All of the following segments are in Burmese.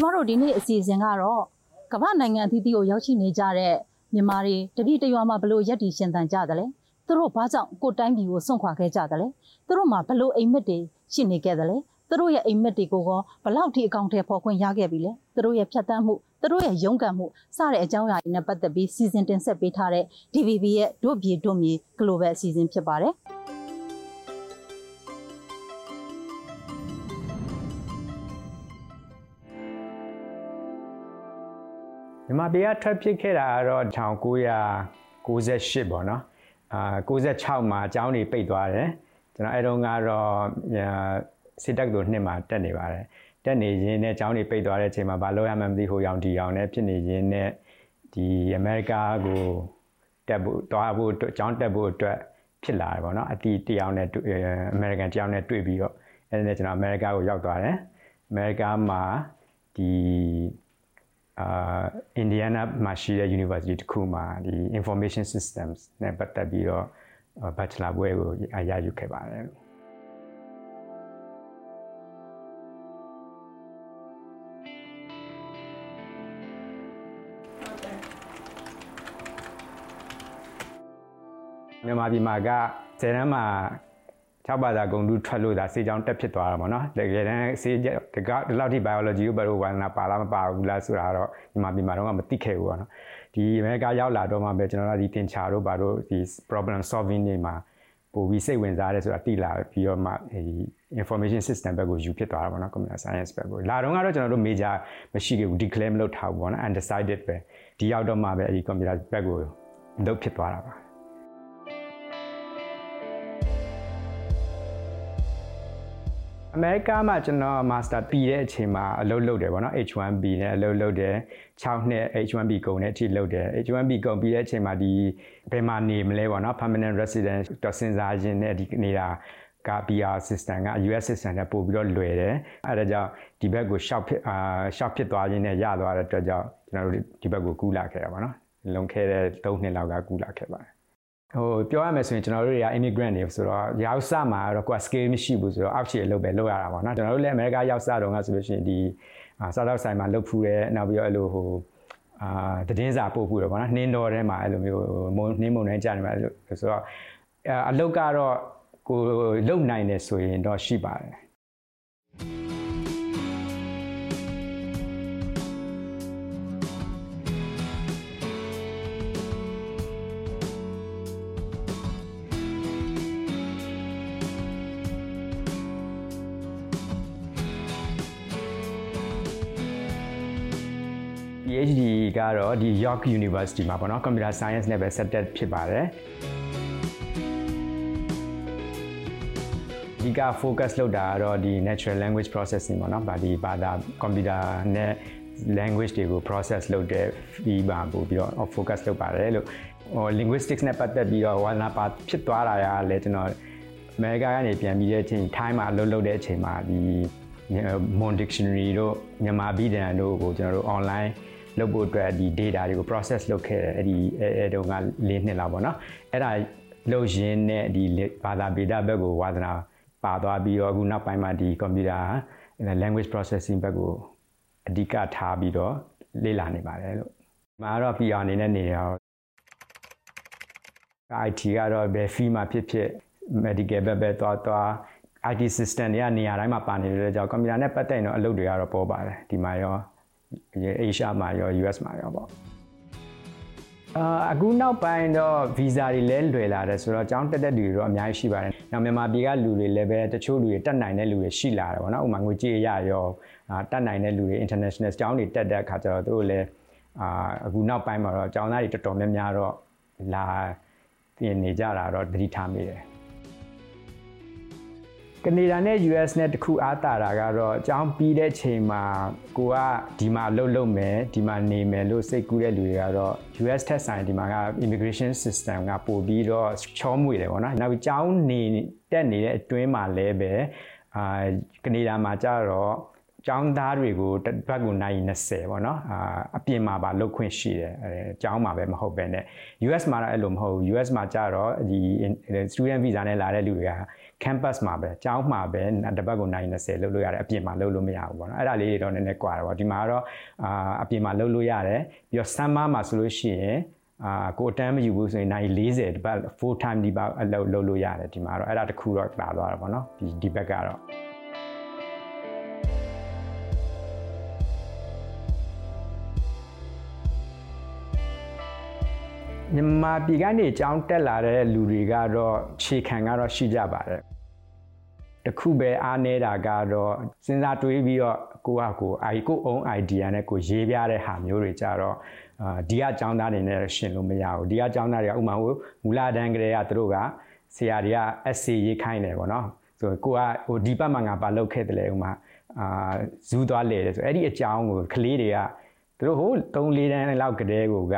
ကျမတို့ဒီနေ့အစီအစဉ်ကတော့ကမ္ဘာနိုင်ငံအသီးသီးကိုရောက်ရှိနေကြတဲ့မြန်မာတွေတပြည့်တရွာမှာဘလို့ရက်တီရှင်သန်ကြတယ်လဲသူတို့ဘာကြောင့်ကိုယ်တိုင်းပြည်ကိုစွန့်ခွာခဲ့ကြတယ်လဲသူတို့မှာဘလို့အိမ်မက်တွေရှိနေခဲ့တယ်လဲသူတို့ရဲ့အိမ်မက်တွေကိုကောဘလောက်ထိအကောင့်ထဲပေါ်ခွင့်ရခဲ့ပြီလဲသူတို့ရဲ့ဖြတ်တန်းမှုသူတို့ရဲ့ရုန်းကန်မှုစတဲ့အကြောင်းအရာတွေနဲ့ပတ်သက်ပြီးစီစဉ်တင်ဆက်ပေးထားတဲ့ DVB ရဲ့တို့ပြည်တို့မြေ Global အစီအစဉ်ဖြစ်ပါတယ် မြန်မာပြည်ကထွက်ဖြစ်ခဲ့တာကတော့1998ပေါ့နော်အာ96မှာအကြောင်းတွေပိတ်သွားတယ်ကျွန်တော်အဲတုန်းကတော့စစ်တပ်တို့နှစ်မှာတက်နေပါတယ်တက်နေရင်းနဲ့အကြောင်းတွေပိတ်သွားတဲ့အချိန်မှာဘာလို့ရမှမသိဟိုရောင်ဒီရောင်နဲ့ဖြစ်နေရင်းနဲ့ဒီအမေရိကကိုတက်ဖို့တွားဖို့အကြောင်းတက်ဖို့အတွက်ဖြစ်လာတယ်ပေါ့နော်အတီတယောက်နဲ့အမေရိကန်တယောက်နဲ့တွေ့ပြီးတော့အဲဒီနဲ့ကျွန်တော်အမေရိကကိုရောက်သွားတယ်အမေရိကမှာဒီ အာအင်ဒီယာနာမှာရှိတဲ့ university တစ်ခုမှာဒီ information systems နဲ့ပတ်သက်ပြီးတော့ bachelor ဘွဲကိုရယူခဲ့ပါတယ်မြန်မာပြည်မှာကဇယ်တန်းမှာ 6ဘာသာဂုံတူးထွက်လို့ဒါစေချောင်းတက်ဖြစ်သွားတာပေါ့နော်တကယ်တမ်းစေတကဒီလောက်ထိ biology ကိုဘယ်လိုဝါသနာပါလားမပါဘူးလားဆိုတာတော့ဒီမှာဒီမှာတော့မသိခဲ့ဘူးပေါ့နော်ဒီအမေရိကရောက်လာတော့မှပဲကျွန်တော်တို့ဒီသင်ချာတို့ဘာတို့ဒီ problem solving တွေမှာပို့ပြီးစိတ်ဝင်စားတယ်ဆိုတာသိလာပြီးတော့မှဒီ information system ဘက်ကိုယူဖြစ်သွားတာပေါ့နော် computer science ဘက်ကိုလာတော့ကတော့ကျွန်တော်တို့ major မရှိခဲ့ဘူး declare မလုပ်ထားဘူးပေါ့နော် undecided ပဲဒီရောက်တော့မှပဲအဲဒီ computer ဘက်ကိုလုပ်ဖြစ်သွားတာပါ အမေရိကမှာကျွန်တော် master ပြီးတဲ့အချိန်မှာအလုပ်လုပ်တယ်ပေါ့နော် H1B နဲ့အလုပ်လုပ်တယ်6နှစ် H1B ကုန်တဲ့အထိလုပ်တယ် H1B ကုန်ပြီးတဲ့အချိန်မှာဒီဘယ်မှာနေမလဲပေါ့နော် permanent resident တော့စဉ်းစားရင်းနဲ့ဒီနေတာက PR system က US system နဲ့ပို့ပြီးတော့လွယ်တယ်အဲဒါကြောင့်ဒီဘက်ကို short ဖြစ်အာ short ဖြစ်သွားခြင်းနဲ့ရသွားတဲ့အတွက်ကြောင့်ကျွန်တော်တို့ဒီဘက်ကိုကူးလာခဲ့တာပါနော်လုံခဲ့တဲ့3နှစ်လောက်ကကူးလာခဲ့ပါတယ် ဟိုပြောရမယ်ဆိုရင်ကျွန်တော်တို့တွေက immigrant တွေဆိုတော့ရောက်စမှာတော့ကိုယ် skill မရှိဘူးဆိုတော့အောက်ခြေအလုပ်ပဲလုပ်ရတာပေါ့နော်ကျွန်တော်တို့လည်းအမေရိကရောက်စတော့ငါဆိုလို့ရှိရင်ဒီစားတော့ဆိုင်မှာလုပ်ဖူးတယ်နောက်ပြီးတော့အဲ့လိုဟိုအာတည်င်းစာပို့ဖူးတယ်ပေါ့နော်နှင်းတော်ထဲမှာအဲ့လိုမျိုးနှင်းမုံတိုင်းကြာနေမှာအဲ့လိုဆိုတော့အလုပ်ကတော့ကိုလုံနိုင်တယ်ဆိုရင်တော့ရှိပါတယ် PhD ကတော့ဒီ York University မှာပေါ့နော် Computer Science နဲ့ပဲ set ဖြစ်ပါတယ်ဒီက focus လုပ်တာကတော့ဒီ natural language processing ပေါ့နော်ဗာဒီဘာသာ computer နဲ့ language တွေကို process လုပ်တဲ့ပြီးပါပို့ပြီးတော့ focus လုပ်ပါတယ်လို့ဟို linguistics နဲ့ပတ်သက်ပြီးတော့ဝါနာပါဖြစ်သွားတာရလဲကျွန်တော်အမေရိကကနေပြန်ပြီးတဲ့အချိန် time မှာအလုပ်လုပ်တဲ့အချိန်မှာဒီ Mon Dictionary တို့မြန်မာပြည်ဒန်တို့ကိုကျွန်တော်တို့ online လုပ်ဖို့အတွက်ဒီ data တွေကို process လုပ်ခဲ့တယ်အဲ့ဒီအဲတုန်းက၄နှစ်လောက်ပေါ့နော်အဲ့ဒါလုပ်ရင်းနဲ့ဒီဘာသာပေဒဘက်ကိုဝါသနာပါသွားပြီးတော့အခုနောက်ပိုင်းမှာဒီ computer language processing ဘက်ကိုအဓိကထားပြီးတော့လေ့လာနေပါတယ်လို့။မှာတော့ PR အနေနဲ့နေရော IT ကတော့ဘယ် field မှာဖြစ်ဖြစ် medical ဘက်ပဲသွားသွား IT system တွေကနေရာတိုင်းမှာပါနေတဲ့ကြောင့် computer နဲ့ပတ်သက်ရင်တော့အလုပ်တွေကတော့ပေါ်ပါတယ်ဒီမှာရော Asia မှာရော US မှာရောပေါ့အာအခုနောက်ပိုင်းတော့ visa တွေလည်းလွယ်လာတယ်ဆိုတော့အကြောင်းတက်တဲ့လူတွေတော့အများကြီးရှိပါတယ်။နောက်မြန်မာပြည်ကလူတွေလည်းပဲတချို့လူတွေတက်နိုင်တဲ့လူတွေရှိလာတယ်ပေါ့နော်။ဥပမာငွေကြေးရရောတက်နိုင်တဲ့လူတွေ international အကြောင်းတွေတက်တဲ့အခါကျတော့သူတို့လည်းအာအခုနောက်ပိုင်းမှာတော့အကြောင်းသားတွေတော်တော်များများတော့လာပြင်နေကြတာတော့သတိထားမိတယ် ကနေဒါနဲ့ US နဲ့တခုအားတာတာကတော့အကြောင်းပြီးတဲ့ချိန်မှာကိုကဒီမှာလှုပ်လှုပ်မယ်ဒီမှာနေမယ်လို့စိတ်ကူးတဲ့လူတွေကတော့ US ထက်ဆိုင်ဒီမှာက immigration system ကပို့ပြီးတော့ချောမွေတယ်ပေါ့နော်နောက်အကြောင်းနေတက်နေတဲ့အတွင်းမှာလည်းပဲအာကနေဒါမှာကြတော့ ကျောင်းသားတွေကိုတစ်ပတ်ကိုနိုင်20ပေါ့နော်အာအပြင်မှာပါလောက်ခွင့်ရှိတယ်အဲကျောင်းမှာပဲမဟုတ်ပဲနဲ့ US မှာတော့အဲ့လိုမဟုတ်ဘူး US မှာကြတော့ဒီ student visa နဲ့လာတဲ့လူတွေက campus မှာပဲကျောင်းမှာပဲတစ်ပတ်ကိုနိုင်20လောက်လို့ရတယ်အပြင်မှာလောက်လို့မရဘူးပေါ့နော်အဲ့ဒါလေးတွေတော့နည်းနည်းကွာတယ်ပေါ့ဒီမှာတော့အာအပြင်မှာလောက်လို့ရတယ်ပြီးတော့ summer မှာဆိုလို့ရှိရင်အာကိုအတန်းမယူဘူးဆိုရင်နိုင်40တပတ် full time ဒီပါအလုပ်လုပ်လို့ရတယ်ဒီမှာတော့အဲ့ဒါတခုတော့တာသွားတာပေါ့နော်ဒီဒီဘက်ကတော့ မြန်မာပြည်ကနေအကြောင်းတက်လာတဲ့လူတွေကတော့ခြေခံကတော့ရှိကြပါတယ်တခုပဲအားနေတာကတော့စဉ်းစားတွေးပြီးတော့ကိုကကိုအိုင်ကို own idea နဲ့ကိုရေးပြတဲ့ဟာမျိုးတွေကြတော့အာဒီကအကြောင်းသားတွေနဲ့ရှင်လို့မရဘူးဒီကအကြောင်းသားတွေကဥမာဟိုမူလတန်းကလေးကသူတို့ကဆရာတွေက essay ရေးခိုင်းတယ်ပေါ့နော်ဆိုကိုကဟိုဒီပတ်မှာငါပါလောက်ခဲ့တယ်လေဥမာအာဇူးသွားလေတယ်ဆိုအဲ့ဒီအကြောင်းကိုကလေးတွေကသူတို့ဟို3 4တန်းလောက်ကလေးကိုက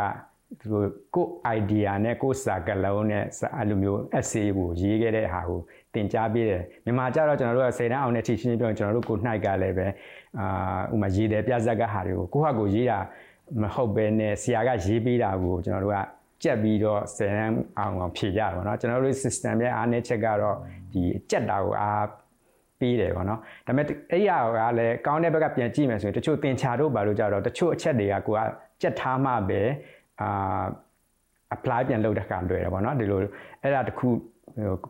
သူတို့ကို idea နဲ့ကိုစာကလုံးနဲ့အဲ့လိုမျိုး essay ကိုရေးခဲ့တဲ့ဟာကိုသင်ကြားပေးတယ်မြန်မာကျတော့ကျွန်တော်တို့က10တန်းအောင်နဲ့ထိရှင်းပြောရင်ကျွန်တော်တို့ကိုနှိုက်ကလည်းပဲအာဥမာရေးတယ်ပြဇက်ကဟာတွေကိုကိုဟာကိုရေးတာမဟုတ်ပဲနဲ့ဆရာကရေးပေးတာကိုကျွန်တော်တို့ကကြက်ပြီးတော့10တန်းအောင်အောင်ဖြေကြတယ်ပေါ့နော်ကျွန်တော်တို့ system ရဲ့အားနည်းချက်ကတော့ဒီကြက်တာကိုအားပေးတယ်ပေါ့နော်ဒါပေမဲ့အဲ့ရကလည်းကောင်းတဲ့ဘက်ကပြန်ကြည့်မယ်ဆိုရင်တချို့သင်ချာတို့ဘာလို့ကြတော့တချို့အချက်တွေကကိုကကြက်ထားမှပဲ အာ apply ပြန်လုပ်တဲ့ခါလွယ်တယ်ပေါ့နော်ဒီလိုအဲ့ဒါတခု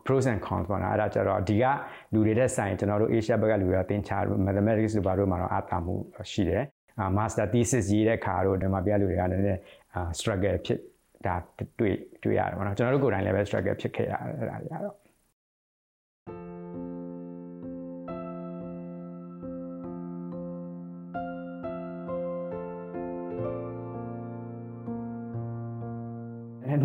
pros and cons ပေါ့နော်အဲ့ဒါကြတော့ဒီကလူတွေတဲ့ဆိုင်ကျွန်တော်တို့ Asia ဘက်ကလူတွေကသင်ချာ mathematics တို့ဘာလို့မှာတော့အားတာမှုရှိတယ်အာ master thesis ရေးတဲ့ခါတို့ဒီမှာပြလူတွေကလည်းနည်းနည်း struggle ဖြစ်ဒါတွေ့တွေ့ရတယ်ပေါ့နော်ကျွန်တော်တို့ကိုယ်တိုင်လည်းပဲ struggle ဖြစ်ခဲ့ရတယ်အဲ့ဒါတွေကတော့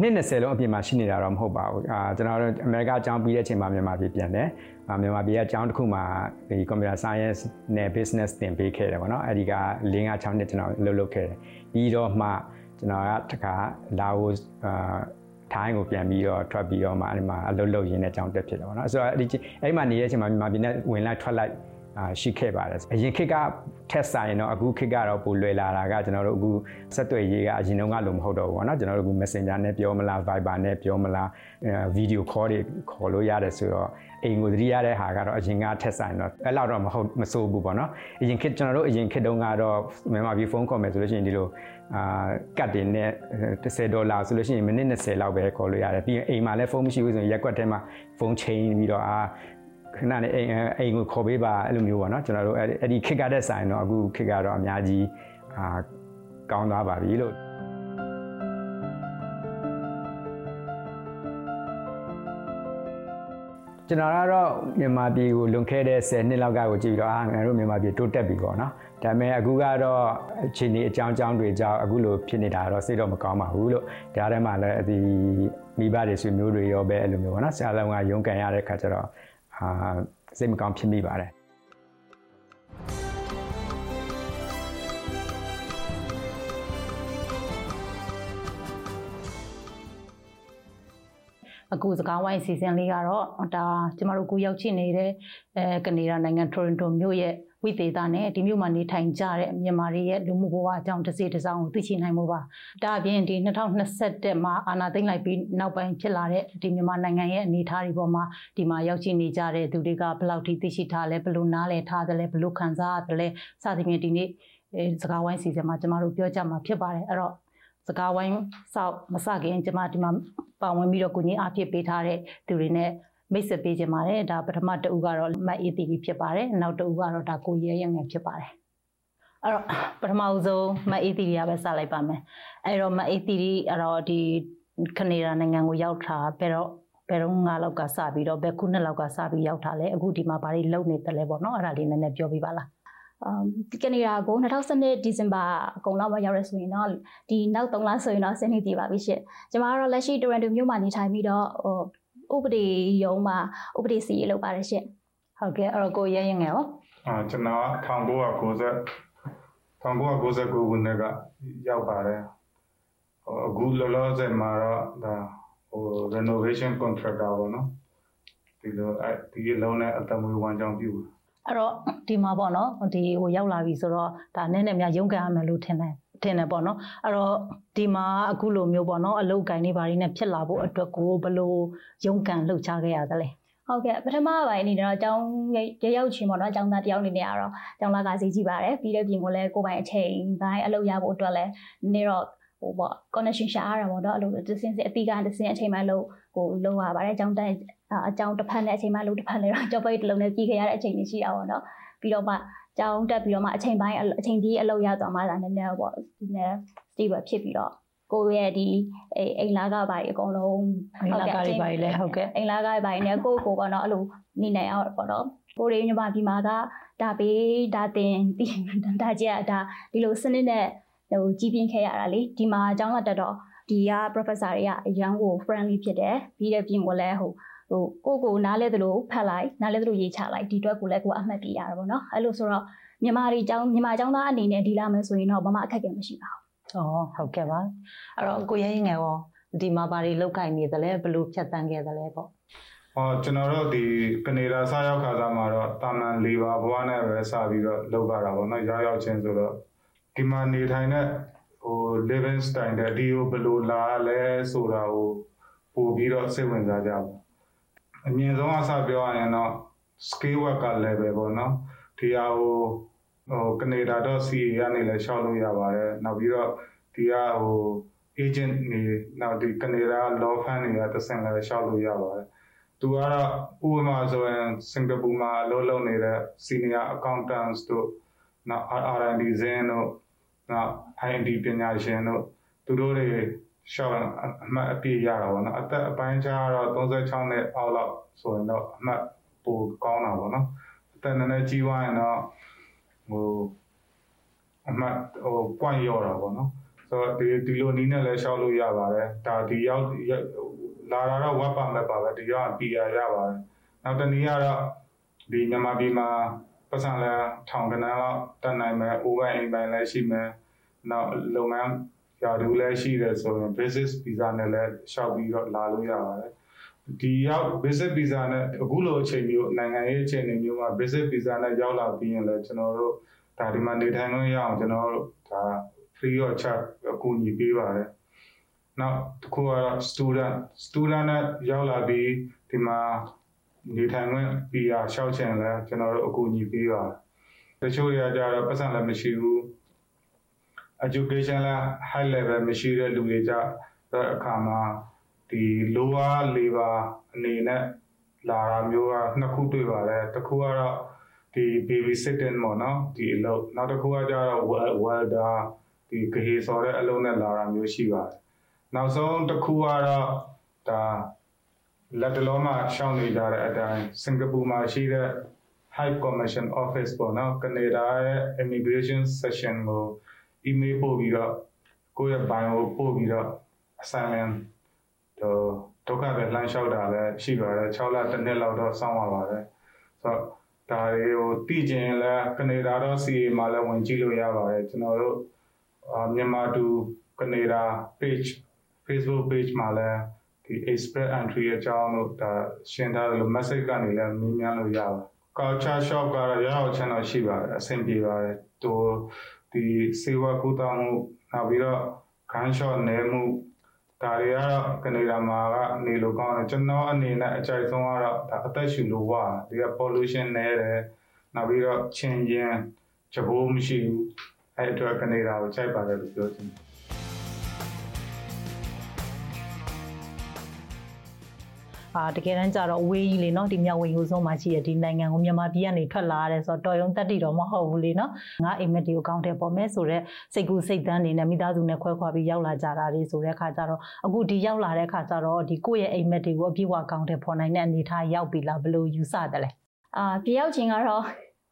နှစ်20လုံးအပြင်မှာရှိနေတာတော့မဟုတ်ပါဘူးအာကျွန်တော်တို့အမေရိကအကြောင်းပြီးတဲ့အချိန်မှာမြန်မာပြည်ပြန်တယ်အာမြန်မာပြည်ကအကြောင်းတစ်ခုမှာဒီ computer science နဲ့ business သင်ပေးခဲ့တယ်ပေါ့နော်အဲ့ဒီက၄၅6နှစ်ကျွန်တော်လှုပ်လှုပ်ခဲ့တယ်ပြီးတော့မှကျွန်တော်ကတခါလာအိုအာထိုင်းကိုပြန်ပြီးတော့ထွက်ပြီးတော့မှအဲ့ဒီမှာအလုပ်လုပ်ရင်းနဲ့အကြောင်းတက်ဖြစ်တယ်ပေါ့နော်ဆိုတော့အဲ့ဒီအဲ့မှာနေတဲ့အချိန်မှာမြန်မာပြည်နဲ့ဝင်လိုက်ထွက်လိုက်အာ ရှိခဲ့ပါတယ်အရင်ခေတ်ကထက်ဆိုင်တော့အခုခေတ်ကတော့ပိုလွယ်လာတာကကျွန်တော်တို့အခုဆက်သွယ်ရေးကအရင်တုန်းကလိုမဟုတ်တော့ဘူးပေါ့နော်ကျွန်တော်တို့အခု Messenger နဲ့ပြောမလား Viber နဲ့ပြောမလား video call တွေခေါ်လို့ရတယ်ဆိုတော့အိမ်ကိုသတိရတဲ့ဟာကတော့အရင်ကထက်ဆိုင်တော့အဲ့လောက်တော့မဟုတ်မစိုးဘူးပေါ့နော်အရင်ခေတ်ကျွန်တော်တို့အရင်ခေတ်တုန်းကတော့မြန်မာပြည်ဖုန်းခေါ်မယ်ဆိုလို့ရှိရင်ဒီလိုအာကတ်တင်နဲ့10ဒေါ်လာဆိုလို့ရှိရင်မိနစ်20လောက်ပဲခေါ်လို့ရတယ်ပြီးရင်အိမ်မှာလည်းဖုန်းမရှိဘူးဆိုရင်ရက်ကွက်ထဲမှာဖုန်းချိန်ပြီးတော့အာ ခဏနဲ့အိမ်အိမ်ကိုခေါ်ပေးပါအဲ့လိုမျိုးပေါ့နော်ကျွန်တော်တို့အဲ့ဒီခစ်ကတဲ့ဆိုင်တော့အခုခစ်ကတော့အများကြီးအာကောင်းသွားပါပြီလို့ကျွန်တော်ကတော့မြန်မာပြည်ကိုလွန်ခဲ့တဲ့10နှစ်လောက်ကကိုကြည့်ပြီးတော့အာငါတို့မြန်မာပြည်တိုးတက်ပြီပေါ့နော်ဒါပေမဲ့အခုကတော့အခြေအနေအကြောင်းအကြောင်းတွေကြောင့်အခုလိုဖြစ်နေတာတော့စိတ်တော့မကောင်းပါဘူးလို့ဒါထဲမှာလည်းဒီမိဘတွေဆွေမျိုးတွေရောပဲအဲ့လိုမျိုးပေါ့နော်ဆရာလုံးကရုန်းကန်ရတဲ့ခါကျတော့ အာစိတ်မကောင်းဖြစ်မိပါတယ်အခုစကားဝိုင်းစီစဉ်လေးကတော့ဒါကျမတို့ကိုရောက်ရှိနေတဲ့အဲကနေဒါနိုင်ငံတိုရွန်တိုမြို့ရဲ့ ဝိသေသနဲ့ဒီမြို့မှာနေထိုင်ကြတဲ့မြန်မာတွေရဲ့လူမှုဘဝအကြောင်းတစ်စိတစ်စောင်းကိုသိရှိနိုင်မှုပါဒါအပြင်ဒီ2021မှာအာဏာသိမ်းလိုက်ပြီးနောက်ပိုင်းဖြစ်လာတဲ့ဒီမြန်မာနိုင်ငံရဲ့အနေအထားတွေပေါ်မှာဒီမှာရောက်ရှိနေကြတဲ့သူတွေကဘယ်လောက်ထိသိရှိထားလဲဘယ်လိုနားလည်ထားသလဲဘယ်လိုခံစားရတယ်လဲစသဖြင့်ဒီနေ့စကားဝိုင်းစီစဉ်မှာကျမတို့ပြောကြမှာဖြစ်ပါတယ်အဲ့တော့စကားဝိုင်းစောက်မစခင်ကျမဒီမှာပါဝင်ပြီးတော့ကိုကြီးအားဖြစ်ပေးထားတဲ့သူတွေနဲ့ မိတ်ဆက်ပေးခြင်းပါတယ်ဒါပထမတအူကတော့မတ်အေးတီဖြစ်ပါတယ်နောက်တအူကတော့ဒါကိုရဲရငယ်ဖြစ်ပါတယ်အဲ့တော့ပထမဦးဆုံးမတ်အေးတီရပဲစလိုက်ပါမယ်အဲ့တော့မတ်အေးတီအဲ့တော့ဒီကနေဒါနိုင်ငံကိုရောက်တာဘယ်တော့ဘယ်တော့ငါလောက်ကစပြီးတော့ဘယ်ခုနှစ်လောက်ကစပြီးရောက်တာလဲအခုဒီမှာဘာတွေလုပ်နေတယ်လဲပေါ့နော်အဲ့ဒါလေးနည်းနည်းပြောပြပါလားအမ်ကနေဒါကို2012ဒီဇင်ဘာအကုန်လောက်မှာရောက်ရဆိုရင်တော့ဒီနောက်3လဆိုရင်တော့ဆင်းနေတည်ပါပြီရှင့်။ကျွန်မကတော့လက်ရှိတိုရန်တိုမြို့မှာနေထိုင်ပြီးတော့ဟို ဥပဒေရုံးမှာဥပဒေစီရေးလုပ်ပါတယ်ရှင့်။ဟုတ်ကဲ့အဲ့တော့ကိုရဲရင်ငယ်ရောအာကျွန်တော်1990 1999ခုနှစ်ကရောက်ပါတယ်။အခုလောလောဆယ်မှာတော့ဒါဟို renovation contractor ပေါ့နော်။ဒီလိုအဲဒီလုံးနဲ့အတမွေးဝမ်းကြောင်းပြုအဲ့တော့ဒီမှာပေါ့နော်ဒီဟိုရောက်လာပြီဆိုတော့ဒါနည်းနည်းများရုန်းကန်ရမယ်လို့ထင်တယ် ထင်တယ်ပေါ့နော်အဲ့တော့ဒီမှာအခုလိုမျိုးပေါ့နော်အလုတ်ကင်နေပါရင်းနဲ့ဖြစ်လာဖို့အတွက်ကိုဘလို့ရုန်းကန်လှုပ်ရှားခဲ့ရသလဲဟုတ်ကဲ့ပထမပိုင်းအနေနဲ့တော့အကြောင်းရရောက်ချင်းပေါ့နော်အကြောင်းသားတယောက်အနေနဲ့ကတော့အကြောင်းလာကစီကြည့်ပါတယ်ပြီးတဲ့ပြင်ကိုလည်းကိုယ်ပိုင်အချိန်ပိုင်းအလုပ်ရဖို့အတွက်လည်းနည်းတော့ဟိုပေါ့ connection ရှာရတာပေါ့နော်အဲ့လိုတစ်စင်းစအတိကတစ်စင်းအချိန်မှလို့ဟိုလုပ်ရပါတယ်အကြောင်းတန်းအကြောင်းတစ်ဖက်နဲ့အချိန်မှလို့တစ်ဖက်နဲ့တော့ job တစ်လုံးနဲ့ပြီးခဲ့ရတဲ့အချိန်တွေရှိတာပေါ့နော်ပြီးတော့မှ ကြောင်းတက်ပြီးတော့မှအချိန်ပိုင်းအချိန်ကြီးအလုပ်ရသွားမှသာနည်းနည်းပေါ့ဒီနည်း stable ဖြစ်ပြီးတော့ကိုယ့်ရဲ့ဒီအိမ်လာကပါအကုန်လုံးအိမ်လာကတွေပါလေဟုတ်ကဲ့အိမ်လာကပါနေကိုကိုပေါ့နော်အဲ့လိုနေနိုင်အောင်ပေါ့နော်ကိုရီညီမဒီမှာကဒါပေးဒါတင်ဒီဒါကြက်ဒါဒီလိုစနစ်နဲ့ဟိုကြီးပြင်းခဲ့ရတာလေဒီမှာအကြောင်းလာတက်တော့ဒီက professor တွေကအရန်ကို friendly ဖြစ်တယ်ပြီးတဲ့ပြင်ကိုလည်းဟို ဟိုကိုကိုနားလဲသလိုဖတ်လိုက်နားလဲသလိုရေးချလိုက်ဒီအတွက်ကိုလည်းကိုအမှတ်ပြရတာပေါ့နော်အဲ့လိုဆိုတော့မြန်မာတွေအကြောင်းမြန်မာအကြောင်းသားအနေနဲ့ဒီလာမယ်ဆိုရင်တော့ဘာမှအခက်အခဲမရှိပါဘူး။အော်ဟုတ်ကဲ့ပါ။အဲ့တော့ကိုရဲရင်ငယ်ရောဒီမှာဘာတွေလောက်ကင်နေသလဲဘလို့ဖြတ်တန်းခဲ့သလဲပေါ့ဟောကျွန်တော်တို့ဒီကနေဒါစရောက်ခါစားမှာတော့တာမန်၄ပါဘွားနဲ့ပဲစပြီးတော့လောက်ရတာပေါ့နော်ရောက်ရောက်ချင်းဆိုတော့ဒီမှာနေထိုင်တဲ့ဟို living style တဲ့ဒီကိုဘယ်လိုလာလဲဆိုတာကိုပို့ပြီးတော့စိတ်ဝင်စားကြပါ အမြင့်ဆုံးအစပြောရရင်တော့ scale work level ပေါ့နော်ဒီဟာကိုဟို canada.ca ကနေလည်းရှောက်လို့ရပါတယ်နောက်ပြီးတော့ဒီကဟို agent နေနောက်ဒီ Canada law firm တွေကတစ်ဆင့်လည်းရှောက်လို့ရပါတယ်သူကတော့ဥပမာဆိုရင်စင်ကာပူမှာအလုပ်လုပ်နေတဲ့ senior accountants တို့နောက် R&D ဇင်းတို့နောက် IND ပညာရှင်တို့သူတို့တွေ ရှောက်အမှတ်အပြည့်ရတာပေါ့နော်အသက်အပိုင်းခြားတော့36နှစ်အောက်လောက်ဆိုရင်တော့အမှတ်ပိုကောင်းတာပေါ့နော်အသက်နည်းနည်းကြီးသွားရင်တော့ဟိုအမှတ်ဟို point ရော့တာပေါ့နော်ဆိုတော့ဒီဒီလိုနီးနဲ့လည်းရှောက်လို့ရပါတယ်ဒါဒီရောက်လာတာတော့ web permit ပါပဲဒီရောက် PR ရပါတယ်နောက်တနည်းကတော့ဒီမြန်မာပြည်မှာပတ်စံလဲထောင်ကနန်းလောက်တက်နိုင်မယ် over အိမ်ပိုင်းလည်းရှိမယ်နောက်လုပ်ငန်း ရာထူးလည်းရှိတယ်ဆိုရင် business visa နဲ့လည်းရှောက်ပြီးတော့လာလို့ရပါတယ်ဒီရောက် business visa နဲ့အခုလိုအချိန်မျိုးနိုင်ငံရေးအချိန်တွေမျိုးမှာ business visa နဲ့ရောက်လာပြီးရင်လည်းကျွန်တော်တို့ဒါဒီမှာနေထိုင်လို့ရအောင်ကျွန်တော်တို့ဒါ free of charge အကူအညီပေးပါတယ်။နောက်တစ်ခုကတော့ student student နဲ့ရောက်လာပြီးဒီမှာနေထိုင်ခွင့် PR ရှောက်ချင်လဲကျွန်တော်တို့အကူအညီပေးပါတယ်။တချို့တွေကကြတော့ပတ်စံလည်းမရှိဘူး။ education လည်း high level မရှိတဲ့လူတွေကြတဲ့အခါမှာဒီ lower labor အနေနဲ့လာတာမျိုးကနှစ်ခုတွေ့ပါတယ်။တစ်ခုကတော့ဒီ baby sitting ပေါ့နော်ဒီအလုပ်နောက်တစ်ခုကကြတော့ welder ဒီဂဟေဆော်တဲ့အလုံးနဲ့လာတာမျိုးရှိပါတယ်နောက်ဆုံးတစ်ခုကတော့ဒါလက်တလုံးမှာရှောင်းနေကြတဲ့အတိုင်းစင်ကာပူမှာရှိတဲ့ High Commission Office ပေါ့နော်ကနေဒါရဲ့ Immigration Section ကို email ပို့ပြီးတော့ကိုယ့်ရဲ့ bio ကိုပို့ပြီးတော့ assignment တော့ဒုက္ခပဲလှမ်းလျှောက်တာလည်းရှိပါတယ်6လတစ်နှစ်လောက်တော့စောင့်ရပါတယ်ဆိုတော့ဒါတွေကိုတည်ကျင်လဲကနေဒါတော့ CA မှာလည်းဝင်ကြည့်လို့ရပါတယ်ကျွန်တော်တို့မြန်မာတူကနေဒါ page Facebook page မှာလည်းဒီ express entry အကြောင်းလို့ဒါရှင်းထားတယ်လို့ message ကနေလည်းမေးမြန်းလို့ရပါတယ် culture shop ကတော့ရအောင် channel ရှိပါတယ်အဆင်ပြေပါတယ်သူ ဒီစေဝါကူတောင်းမှုနောက်ပြီးတော့ gun shot နဲမှုဒါတွေကတော့ကနေဒါမှာကနေလို့ကောင်းတယ်ကျွန်တော်အနေနဲ့အကြိုက်ဆုံးကတော့ဒါအသက်ရှူလို့ဝါဒီက pollution နဲတယ်နောက်ပြီးတော့ချင်းချင်းချဘိုးမရှိဘူးအဲ့အတွက်ကနေဒါကိုကြိုက်ပါတယ်လို့ပြောချင်တယ် အာတကယ်တမ်းကျတော့အဝေးကြီးလေနော်ဒီမြောက်ဝင်ဟိုဆုံးမှာရှိရဒီနိုင်ငံကိုမြန်မာပြည်ကနေထွက်လာရတယ်ဆိုတော့တော်ရုံတက်တီတော့မဟုတ်ဘူးလေနော်ငါအိမ်မက်ဒီကိုကောင်းတယ်ပေါ်မဲ့ဆိုတော့စိတ်ကူးစိတ်တန်းနေနဲ့မိသားစုနဲ့ခွဲခွာပြီးရောက်လာကြတာလေဆိုတဲ့အခါကျတော့အခုဒီရောက်လာတဲ့အခါကျတော့ဒီကိုယ့်ရဲ့အိမ်မက်တွေကိုအပြည့်အဝကောင်းတယ်ပေါ်နိုင်တဲ့အနေအထားရောက်ပြီလားဘယ်လိုယူဆတယ်လဲအာပြရောက်ချင်းကတော့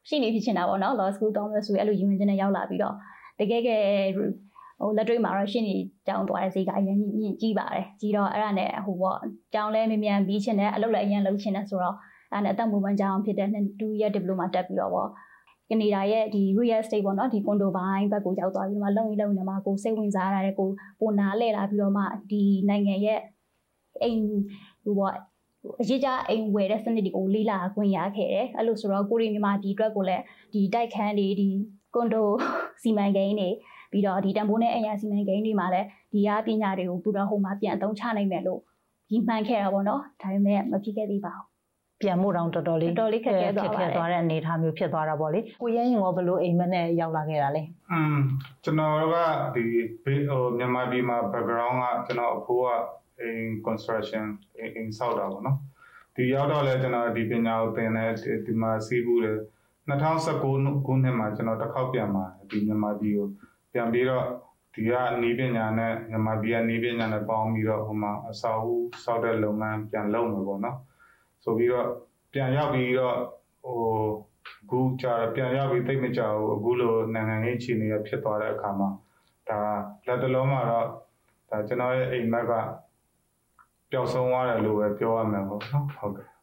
ရှိနေဖြစ်ချင်တာပေါ့နော် law school တောင်းလို့ဆိုရင်အဲ့လိုယူဝင်ချင်းနဲ့ရောက်လာပြီးတော့တကယ်ကဲ ဟိုလက်တွေ့မှာတော့ရှင်းနေတောင်းသွားတဲ့ဈေးကအရင်မြင့်ကြီးပါတယ်ကြီးတော့အဲ့ဒါနဲ့ဟိုပေါ့တောင်းလဲမမြန်ပြီးချင်တယ်အလုပ်လည်းအရင်လုပ်ချင်တယ်ဆိုတော့အဲ့ဒါနဲ့အသက်မူပန်းကြောင်းဖြစ်တဲ့2 year diploma တက်ပြီးတော့ပေါ့ကနေဒါရဲ့ဒီ real estate ပေါ့နော်ဒီ condo ဘိုင်းဘက်ကိုရောက်သွားပြီးတော့မှလုံကြီးလုံနေမှာကိုစိတ်ဝင်စားရတဲ့ကိုပုံနာလဲလာပြီးတော့မှဒီနိုင်ငံရဲ့အိမ်ဟိုပေါ့အရေးကြအိမ်ဝယ်တဲ့စနစ်တွေကိုလေးလာခွင့်ရခဲ့တယ်အဲ့လိုဆိုတော့ကိုရီမြန်မာဒီအတွက်ကိုလည်းဒီတိုက်ခန်းတွေဒီကွန်ဒိုစီမံကိန်းတွေ ပြီးတော့ဒီတန်ဖိုးနဲ့အရာစီမံကိန်းတွေမှာလည်းဒီအားပညာတွေကိုပူတော့ဟိုမှာပြန်အသုံးချနိုင်မယ်လို့ဒီမှန်ခဲ့တာပေါ့နော်ဒါပေမဲ့မဖြစ်ခဲ့သေးပါဘူး ပြန်မှုတော့တော်တော်လေး တော်တော်လေးခက်ခဲသွားပါတယ် ခက်ခဲသွားတဲ့အနေအထားမျိုးဖြစ်သွားတာပေါ့လေကိုရဲရင်ကဘလို့အိမ်မက်နဲ့ရောက်လာခဲ့တာလဲ อืมကျွန်တော်ကဒီဘေးဟိုမြန်မာပြည်မှာ background ကကျွန်တော်အဖိုးက in construction in ဆောက်တာပေါ့နော်ဒီရောက်တော့လဲကျွန်တော်ဒီပညာကိုသင်တယ်ဒီမှာစီးဘူးတယ်2019ခုနှစ်မှာကျွန်တော်တစ်ခေါက်ပြန်มาဒီမြန်မာပြည်ကို ပြန်ပြီးတော့ဒီကနီးပညာနဲ့မြန်မာပြည်ကနီးပညာနဲ့ပေါင်းပြီးတော့ဟိုမှာအစာအုပ်စောက်တဲ့လုပ်ငန်းပြန်လုပ်မယ်ပေါ့နော်ဆိုပြီးတော့ပြန်ရောက်ပြီးတော့ဟိုအခုကြာပြန်ရောက်ပြီးတိတ်မကြဘူးအခုလိုနိုင်ငံရေးအခြေအနေဖြစ်သွားတဲ့အခါမှာဒါလက်တလုံးမှာတော့ဒါကျွန်တော်ရဲ့အိမ်မက်ကပျောက်ဆုံးသွားတယ်လို့ပဲပြောရမှာပေါ့နော်ဟုတ်ကဲ့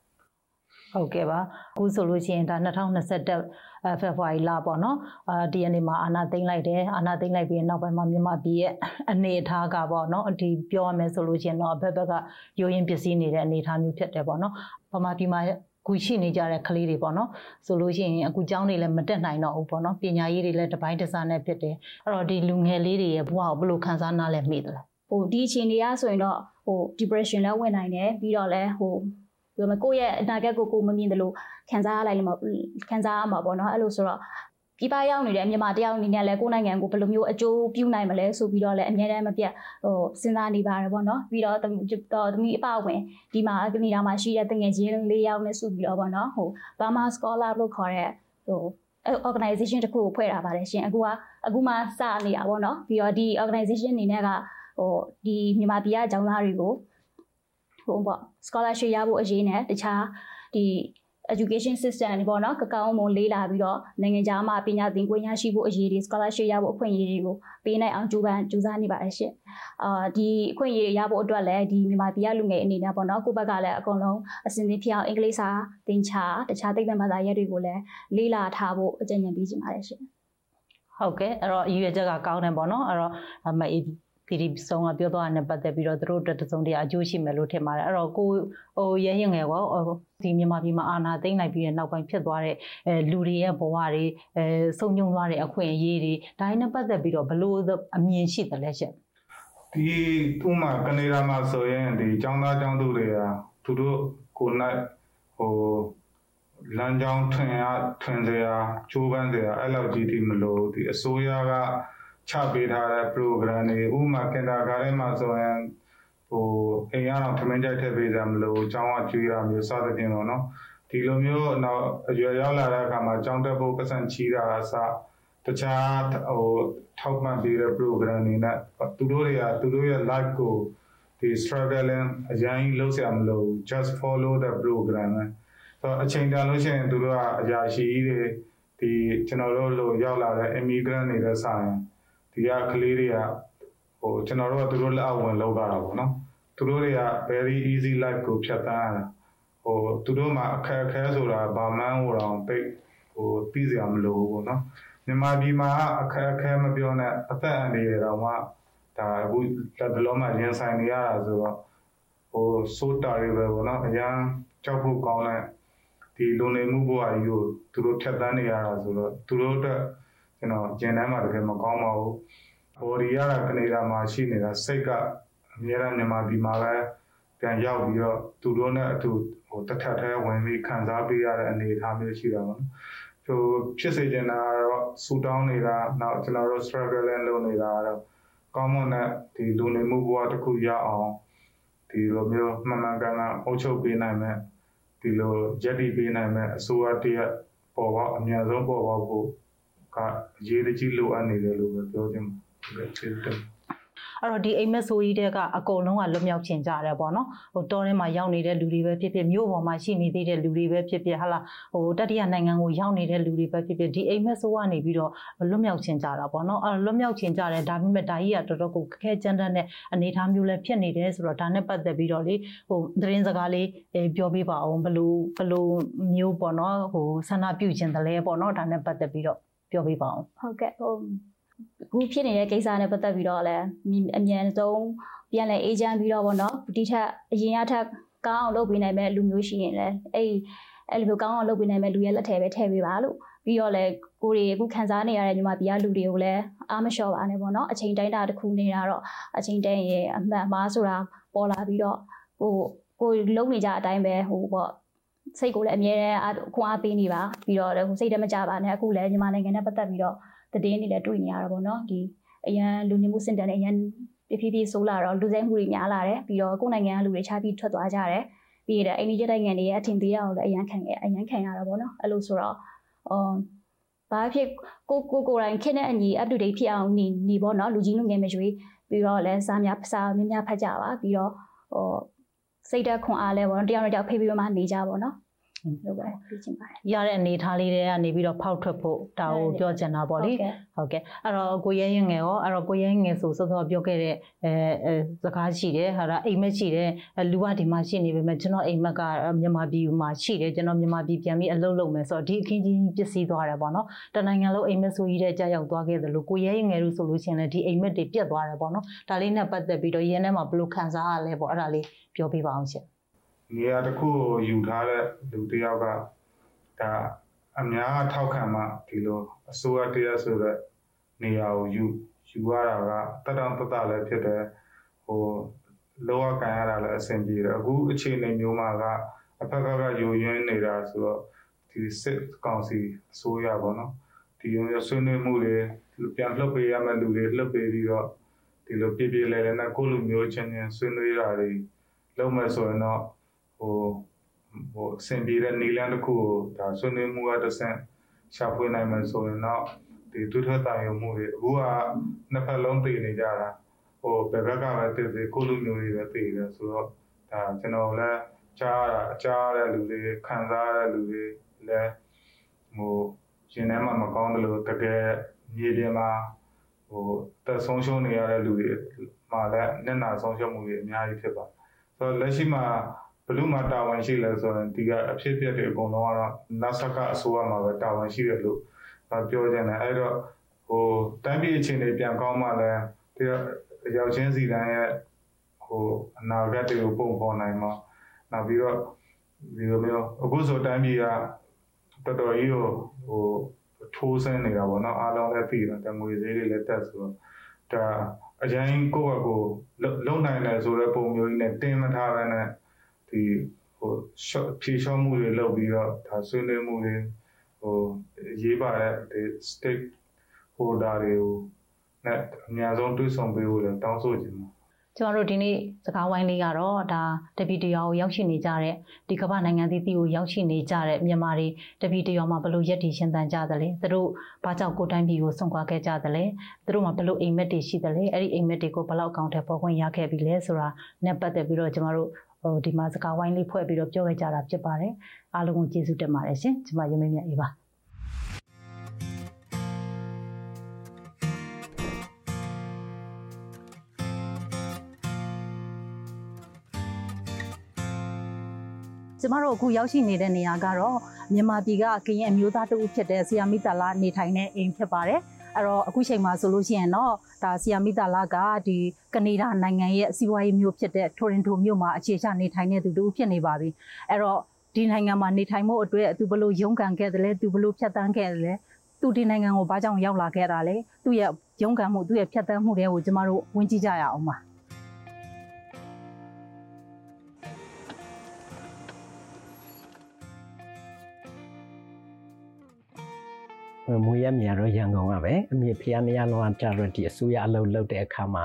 ဟုတ်ကဲ့ပါအခုဆိုလို့ရှိရင်ဒါ2021ဖေဖော်ဝါရီလပေါ့နော်အာဒီနေ့မှာအာနာသိမ့်လိုက်တယ်အာနာသိမ့်လိုက်ပြီးနောက်ပိုင်းမှာမြန်မာပြည်ရဲ့အနေအထားကပေါ့နော်ဒီပြောရမယ်ဆိုလို့ရှိရင်တော့အဘက်ဘက်ကရိုးရင်ပစ္စည်းနေတဲ့အနေအထားမျိုးဖြစ်တယ်ပေါ့နော်ဗမာပြည်မှာကူရှိနေကြတဲ့ကလေးတွေပေါ့နော်ဆိုလို့ရှိရင်အခုကျောင်းတွေလည်းမတက်နိုင်တော့ဘူးပေါ့နော်ပညာရေးတွေလည်းတစ်ပိုင်းတစ်စားနဲ့ဖြစ်တယ်အဲ့တော့ဒီလူငယ်လေးတွေရဲ့ဘဝကိုဘယ်လိုခံစားနားလဲမိသလဲဟိုဒီအခြေအနေရဆိုရင်တော့ဟို depression လည်းဝင်နိုင်တယ်ပြီးတော့လည်းဟို ဘယ်မှာကိုယ့်ရဲ့အနာဂတ်ကိုကိုယ်မမြင်တယ်လို့ခံစားရလိုက်လို့ခံစားရမှာပေါ့နော်အဲ့လိုဆိုတော့ပြပရောက်နေတဲ့မြန်မာတယောက်အနေနဲ့လည်းကိုယ့်နိုင်ငံကိုဘယ်လိုမျိုးအကျိုးပြုနိုင်မလဲဆိုပြီးတော့လည်းအများတမ်းမပြတ်ဟိုစဉ်းစားနေပါတယ်ပေါ့နော်ပြီးတော့တော့သမီးအပဝင်ဒီမှာကနေဒါမှာရှိတဲ့တငယ်ချင်း၄ယောက်နဲ့စုပြီးတော့ပေါ့နော်ဟို Burma Scholar လို့ခေါ်တဲ့ဟို organization တစ်ခုကိုဖွဲ့တာပါတယ်ရှင်အခုကအခုမှစနေတာပေါ့နော်ပြီးတော့ဒီ organization အနေနဲ့ကဟိုဒီမြန်မာပြည်ကကျောင်းသားတွေကို ဟိုပေါ့ scholarship ရဖို့အရေးနဲ့တခြားဒီ education system တွေပေါ့နော်ကကောင်းမွန်လေးလာပြီးတော့နိုင်ငံခြားမှာပညာသင်ခွင့်ရရှိဖို့အရေးတွေ scholarship ရဖို့အခွင့်အရေးတွေကိုပေးနိုင်အောင်ကြိုးပမ်းကြိုးစားနေပါတယ်ရှင့်အာဒီအခွင့်အရေးရဖို့အတွက်လည်းဒီမြန်မာပြည်ကလူငယ်အနေနဲ့ပေါ့နော်ကိုယ့်ဘက်ကလည်းအကုန်လုံးအစဉ်သင်းဖြစ်အောင်အင်္ဂလိပ်စာသင်ချာတခြားသိပ္ပံဘာသာရပ်တွေကိုလည်းလေးလာထားဖို့အကြံဉာဏ်ပေးချင်ပါတယ်ရှင့်ဟုတ်ကဲ့အဲ့တော့အရွယ်ချက်ကကောင်းတယ်ပေါ့နော်အဲ့တော့မအေး ဒီဒီဆုံးကပြောသွားတာနဲ့ပတ်သက်ပြီးတော့သူတို့အတွက်တစုံတရာအကျိုးရှိမယ်လို့ထင်ပါတယ်အဲ့တော့ကိုဟိုရဲရင်ငယ်ကောဒီမြန်မာပြည်မှာအာဏာသိမ်းလိုက်ပြီးတဲ့နောက်ပိုင်းဖြစ်သွားတဲ့အဲလူတွေရဲ့ဘဝတွေအဲစုံညုံသွားတဲ့အခွင့်အရေးတွေဒါနဲ့ပတ်သက်ပြီးတော့ဘလို့အမြင်ရှိတယ်လဲရှင့်ဒီဥမာကနေဒါမှာဆိုရင်ဒီចောင်းသားចောင်းသူတွေကသူတို့ကိုယ်နိုင်ဟိုလမ်းကြောင်းထွင်ရထွင်စရာချိုးပန်းစရာအဲ့လောက်ကြီးတိမလို့ဒီအစိုးရက ချပေးထားတဲ့ program တွေဥမာကင်တာဂါရဲမှာဆိုရင်ဟိုအိမ်ရအောင်ထမင်းကြိုက်ထည့်ပေးကြမလို့ចောင်းကကျွေးရမျိုးစသဖြင့်တော့နော်ဒီလိုမျိုးတော့အရွယ်ရောက်လာတဲ့အခါမှာចောင်းတက်ဖို့ပတ်စံချီးတာအစတခြားဟိုထောက်ပံ့ပေးတဲ့ program တွေနဲ့သူတို့တွေကသူတို့ရဲ့ life ကိုဒီ struggling အရင်လုံးဆရာမလို့ just follow the program နဲ့ဆိုအချိန်တန်လို့ရှိရင်သူတို့ကအရာရှိကြီးတွေဒီကျွန်တော်တို့လိုရောက်လာတဲ့ immigrant တွေတဲ့ဆိုင် ဒီကကလေးတွေကဟိုကျွန်တော်တို့ကသူတို့လက်အောက်ဝင်လောက်တာပေါ့နော်သူတို့တွေက very easy life ကိုဖြတ်သန်းရတာဟိုသူတို့မှာအခက်အခဲဆိုတာဘာမှန်းဟိုတော့တိတ်ဟိုသိစရာမလိုဘူးပေါ့နော်မြန်မာပြည်မှာအခက်အခဲမပြောနဲ့အသက်အန္တရာယ်တော့မှဒါအခုလက်ဘလုံးမှာရင်ဆိုင်နေရတာဆိုတော့ဟိုစိုးတာတွေပဲပေါ့နော်အရန်ကြောက်ဖို့ကောင်းတဲ့ဒီလုံနေမှုဘဝကြီးကိုသူတို့ဖြတ်သန်းနေရတာဆိုတော့သူတို့အတွက် ကျွန်တော်ကျင်တန်းမှာတကယ်မကောင်းပါဘူး body ရတာကနေဒါမှာရှိနေတာစိတ်ကအများအားမြန်မာပြည်မှာပဲပြန်ရောက်ပြီးတော့သူတို့နဲ့အတူဟိုတစ်ထပ်ထဲဝင်ပြီးခံစားပေးရတဲ့အနေအထားမျိုးရှိတာပေါ့နော်ဟိုဖြစ်စေချင်တာကတော့ဆူတောင်းနေတာနောက်ကျွန်တော်တို့ struggle လုပ်နေတာကတော့ကောင်းမွန်တဲ့ဒီလူနေမှုဘဝတစ်ခုရအောင်ဒီလိုမျိုးမှန်မှန်ကန်ကန်အုပ်ချုပ်ပေးနိုင်မဲ့ဒီလိုရက်တည်ပေးနိုင်မဲ့အစိုးရတရက်ပေါ်ပေါက်အများဆုံးပေါ်ပေါက်ဖို့ ကအရေးကြီးလိုအပ်နေတယ်လို့ပဲပြောချင်ပါတယ်ကျေးဇူးတင်အဲ့တော့ဒီအိမ်မက်ဆိုကြီးတဲ့ကအကုန်လုံးကလွတ်မြောက်ချင်ကြတယ်ပေါ့နော်ဟိုတောထဲမှာရောက်နေတဲ့လူတွေပဲဖြစ်ဖြစ်မြို့ပေါ်မှာရှိနေသေးတဲ့လူတွေပဲဖြစ်ဖြစ်ဟာလာဟိုတတိယနိုင်ငံကိုရောက်နေတဲ့လူတွေပဲဖြစ်ဖြစ်ဒီအိမ်မက်ဆိုကနေပြီးတော့လွတ်မြောက်ချင်ကြတာပေါ့နော်အဲ့လွတ်မြောက်ချင်ကြတယ်ဒါပေမဲ့ဒါကြီးကတော်တော်ကိုခက်ခဲကြမ်းတမ်းတဲ့အနေအထားမျိုးလည်းဖြစ်နေတယ်ဆိုတော့ဒါနဲ့ပတ်သက်ပြီးတော့လေဟိုသတင်းစကားလေးပြောပြပါအောင်ဘလို့ဘလို့မျိုးပေါ့နော်ဟိုဆန္ဒပြုခြင်းတလဲပေါ့နော်ဒါနဲ့ပတ်သက်ပြီးတော့ ပြောပြပါအောင်ဟုတ်ကဲ့ဟိုအခုဖြစ်နေတဲ့ကိစ္စနဲ့ပတ်သက်ပြီးတော့လည်းအမြန်ဆုံးပြန်လဲအေဂျင့်ပြီးတော့ဗောနော်ဒီထက်အရင်ကထက်ကောင်းအောင်လုပ်ပေးနိုင်မဲ့လူမျိုးရှိရင်လည်းအဲ့အဲ့လိုမျိုးကောင်းအောင်လုပ်ပေးနိုင်မဲ့လူရဲ့လက်ထဲပဲထည့်ပေးပါလို့ပြီးတော့လည်းကိုရီအခုခံစားနေရတဲ့ညီမပြည်ကလူတွေကိုလည်းအားမလျှော့ပါနဲ့ပေါ့နော်အချိန်တိုင်းတာတစ်ခုနေတာတော့အချိန်တိုင်းရဲ့အမှန်မှားဆိုတာပေါ်လာပြီးတော့ဟိုကိုလုံနေကြအတိုင်းပဲဟိုပေါ့ စိတ်ကိုလည်းအမြဲတမ်းခွန်အားပေးနေပါပြီးတော့ဟိုစိတ်တမကြပါနဲ့အခုလည်းမြန်မာနိုင်ငံနဲ့ပတ်သက်ပြီးတော့တည်င်းနေလည်းတွေ့နေရတာပေါ့နော်ဒီအရန်လူနေမှုစင်တန်နဲ့အရန်ပြပြပြဆိုးလာတော့လူစိမ်းမှုတွေများလာတယ်ပြီးတော့ကိုယ်နိုင်ငံကလူတွေခြားပြီးထွက်သွားကြတယ်ပြီးတော့အိန္ဒိယနိုင်ငံတွေရဲ့အထင်သေးရအောင်လည်းအရန်ခံအရန်ခံရတာပေါ့နော်အဲ့လိုဆိုတော့အော်ဘာဖြစ်ကိုကိုကိုတိုင်းခင်းတဲ့အညီ up to date ဖြစ်အောင်နေနေပေါ့နော်လူကြီးလူငယ်မရွေးပြီးတော့လည်းစားများစားများများဖတ်ကြပါပြီးတော့ဟို စိတ်ဓာတ်ခွန်အားလဲပေါ့နော်တရားတော်ကြောင့်ဖေးပြီးမှနေကြပါတော့ လို့ပဲပြချင်ပါတယ်ရတဲ့အနေထားလေးတွေကနေပြီးတော့ဖောက်ထွက်ဖို့ဒါကိုပြောချင်တာပေါ့လေဟုတ်ကဲ့အဲ့တော့ကိုရဲရင်ငယ်ရောအဲ့တော့ကိုရဲငယ်ဆိုစောစောပြောခဲ့တဲ့အဲစကားရှိတယ်ဟာဒါအိမ်မက်ရှိတယ်လူကဒီမှာရှိနေပေမဲ့ကျွန်တော်အိမ်မက်ကမြန်မာပြည်မှာရှိတယ်ကျွန်တော်မြန်မာပြည်ပြန်ပြီးအလုပ်လုပ်မယ်ဆိုတော့ဒီအခင်းကြီးပစ္စည်းသွားတယ်ပေါ့နော်တနိုင်ငံလုံးအိမ်မက်ဆိုကြီးတဲ့ကြာရောက်သွားခဲ့တယ်လို့ကိုရဲရင်ငယ်တို့ဆိုလို့ရှိရင်လည်းဒီအိမ်မက်တွေပြတ်သွားတယ်ပေါ့နော်ဒါလေးနဲ့ပတ်သက်ပြီးတော့ရင်းထဲမှာဘယ်လိုခံစားရလဲပေါ့အဲ့ဒါလေးပြောပြပါအောင်ရှင် နေရာတစ်ခုကိုယူထားတဲ့လူတစ်ယောက်ကဒါအများထောက်ခံမှဒီလိုအစိုးရတရားဆိုတဲ့နေရာကိုယူယူရတာကတတန်တတလည်းဖြစ်တယ်ဟိုလောကကန်ရတာလည်းအဆင်ပြေတယ်အခုအခြေအနေမျိုးမှာကအဖက်ကကယူရင်းနေတာဆိုတော့ဒီစစ်ကောင်စီအစိုးရပေါ့နော်ဒီရဆွေးနွေးမှုတွေပြန်လှုပ်ပေးရမယ့်လူတွေလှုပ်ပေးပြီးတော့ဒီလိုပြပြလဲလဲနဲ့ကိုလူမျိုးချင်းချင်းဆွေးနွေးတာတွေလုပ်မယ်ဆိုရင်တော့ ဟိုဟိုအဆင်ပြေတဲ့နေလန်းတစ်ခုကိုဒါဆွေးနွေးမှုကတစ်ဆင့်ရှာဖွေနိုင်မယ်ဆိုရင်တော့ဒီဒုထတာယုံမှုတွေအခုကနှစ်ဖက်လုံးတည်နေကြတာဟိုဘယ်ဘက်ကပဲတည်တည်ကိုလူမျိုးတွေပဲတည်တယ်ဆိုတော့ဒါကျွန်တော်လည်းကြားရတာကြားရတဲ့လူတွေခံစားရတဲ့လူတွေလည်းဟိုရှင်ထဲမှာမကောင်းတယ်လို့တကယ်မြေပြင်မှာဟိုတက်ဆုံးရှုံးနေရတဲ့လူတွေမှာလည်းမျက်နှာဆုံးရှုံးမှုတွေအများကြီးဖြစ်ပါတယ်ဆိုတော့လက်ရှိမှာ ဘလူးမှာတာဝန်ရှိလဲဆိုရင်ဒီကအဖြစ်ပြက်တွေအကုန်လုံးကတော့နတ်ဆကအစိုးရမှာပဲတာဝန်ရှိတယ်လို့ပြောကြတယ်အဲ့တော့ဟိုတန်းပြည်အခြေအနေပြန်ကောင်းမှလည်းဒီရောက်ချင်းစီတိုင်းရဲ့ဟိုအနာဂတ်တွေကိုပုံဖော်နိုင်မှာနောက်ပြီးတော့ဒီလိုမျိုးအခုဆိုတန်းပြည်ကတော်တော်ကြီးကိုဟိုထိုးဆင်းနေတာပေါ့နော်အားလုံးလည်းသိတယ်တငွေဈေးတွေလည်းတက်ဆိုတော့ဒါအရင်ကိုယ့်ဘက်ကိုလုံနိုင်တယ်ဆိုတဲ့ပုံမျိုးကြီးနဲ့တင်းမထားဘဲနဲ့ ဒီဟိုဖြေလျှော့မှုတွေလုပ်ပြီးတော့ဒါဆွေးနွေးမှုတွေဟိုရေးပါတဲ့ဒီ stake holder တွေကိုနဲ့အများဆုံးတွေ့ဆုံပေးဖို့လည်းတောင်းဆိုချင်ပါကျွန်တော်တို့ဒီနေ့စကားဝိုင်းလေးကတော့ဒါတပီတရောကိုရောက်ရှိနေကြတဲ့ဒီကမ္ဘာနိုင်ငံသီးသီးကိုရောက်ရှိနေကြတဲ့မြန်မာတွေတပီတရောမှာဘလို့ရက်တည်ရှင်သန်ကြသလဲသူတို့ဘာကြောင့်ကိုတိုင်းပြည်ကိုဆွန့်ခွာခဲ့ကြသလဲသူတို့မှာဘလို့အိမ်မက်တွေရှိသလဲအဲ့ဒီအိမ်မက်တွေကိုဘလောက်အကောင့်ထဲပေါ်ခွင့်ရခဲ့ပြီလဲဆိုတာနဲ့ပတ်သက်ပြီးတော့ကျွန်တော်တို့ ဟိုဒီမှာစကားဝိုင်းလေးဖွဲ့ပြီးတော့ပြောခဲ့ကြတာဖြစ်ပါတယ်အားလုံးကိုကျေးဇူးတင်ပါတယ်ရှင်ကျွန်မရုံမင်းမြတ်အေးပါကျမတို့အခုရောက်ရှိနေတဲ့နေရာကတော့မြန်မာပြည်ကကရင်အမျိုးသားတဦးဖြစ်တဲ့ဆီယာမီတာလာနေထိုင်တဲ့အိမ်ဖြစ်ပါတယ်။ အဲ့တော့အခုချိန်မှာဆိုလို့ရှိရင်တော့ဒါဆီယာမီတာလာကဒီကနေဒါနိုင်ငံရဲ့စီးပွားရေးမျိုးဖြစ်တဲ့တိုရင်တိုမြို့မှာအခြေချနေထိုင်နေသူတူဖြစ်နေပါပြီအဲ့တော့ဒီနိုင်ငံမှာနေထိုင်မှုအတွက်သူဘလို့ရုန်းကန်ခဲ့တယ်လဲသူဘလို့ဖြတ်တန်းခဲ့တယ်လဲသူဒီနိုင်ငံကိုဘာကြောင့်ရောက်လာခဲ့တာလဲသူ့ရဲ့ရုန်းကန်မှုသူ့ရဲ့ဖြတ်တန်းမှုတွေကိုကျမတို့ဝင်ကြည့်ကြရအောင်ပါ မွေရမြေတော့ရန်ကုန်ကပဲအမေဖះမရလောကြတော့ဒီအစိုးရအလုပ်လုပ်တဲ့အခါမှာ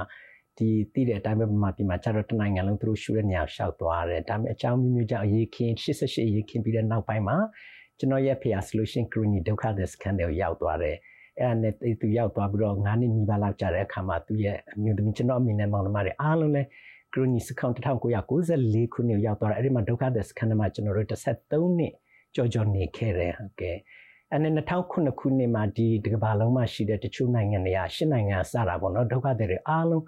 ဒီတည်တဲ့အတိုင်းပဲမှာဒီမှာကျတော့တနိုင်ငံလုံးသူတို့ရှူတဲ့နေရာရှောက်သွားတယ်ဒါပေမဲ့အကြောင်းမျိုးမျိုးကြောင့်အရေးခင်း88အရေးခင်းပြီးတဲ့နောက်ပိုင်းမှာကျွန်တော်ရဲ့ဖះ solution crony ဒုက္ခသည်စခန်းတွေကိုရောက်သွားတယ်အဲ့ဒါနဲ့သူရောက်သွားပြီးတော့9နှစ်နီးပါးလောက်ကြာတဲ့အခါမှာသူရဲ့အမျိုးသမီးကျွန်တော်အမိနဲ့မောင်နှမတွေအားလုံးလဲ crony စခန်း1994ခုနှစ်ရောက်သွားတယ်အဲ့ဒီမှာဒုက္ခသည်စခန်းမှာကျွန်တော်တို့13နှစ်ကြော်ကြော်နေခဲ့တယ်ဟုတ်ကဲ့ အဲ့နဲ့2009ခုနှစ်မှာဒီဒီကမ္ဘာလုံးမှာရှိတဲ့တချို့နိုင်ငံတွေကရှစ်နိုင်ငံစတာပေါ့နော်ဒုက္ခသည်တွေအားလုံး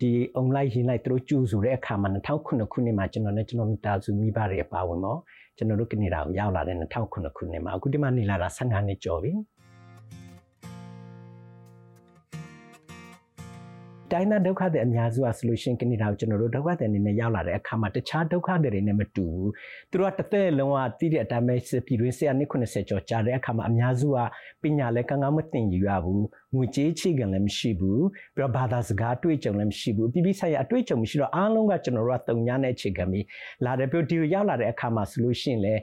ဒီအွန်လိုင်းရင်းလိုက်သူတို့ကျူဆိုတဲ့အခါမှာ2009ခုနှစ်မှာကျွန်တော်နဲ့ကျွန်တော်မိသားစုမိဘတွေပါဝင်ပေါ့ကျွန်တော်တို့ကနေဒါကိုရောက်လာတဲ့2009ခုနှစ်မှာအခုဒီမှာနေလာတာ15နှစ်ကျော်ပြီ တိုင်းသားဒုက္ခတွေအများစုကဆိုလို့ရှိရင်ကနေဒါကိုကျွန်တော်တို့ဒုက္ခတွေအနေနဲ့ရောက်လာတဲ့အခါမှာတခြားဒုက္ခတွေနဲ့မတူဘူးသူတို့ကတစ်သက်လုံးကတည်တဲ့အတိုင်းပဲပြည်တွင်းဆရာနှစ်90ကျော်ကြာတဲ့အခါမှာအများစုကပညာလည်းကောင်းကောင်းမသင်ယူရဘူးငွေကြေးချိကန်လည်းမရှိဘူးပြီးတော့ဘာသာစကားတွေ့ကြုံလည်းမရှိဘူးပြပြဆိုင်ရအတွေ့အကြုံမရှိတော့အားလုံးကကျွန်တော်တို့ကတုံညာနဲ့အခြေခံပြီးလာတယ်ပြီးတော့ဒီကိုရောက်လာတဲ့အခါမှာဆိုလို့ရှိရင်လည်း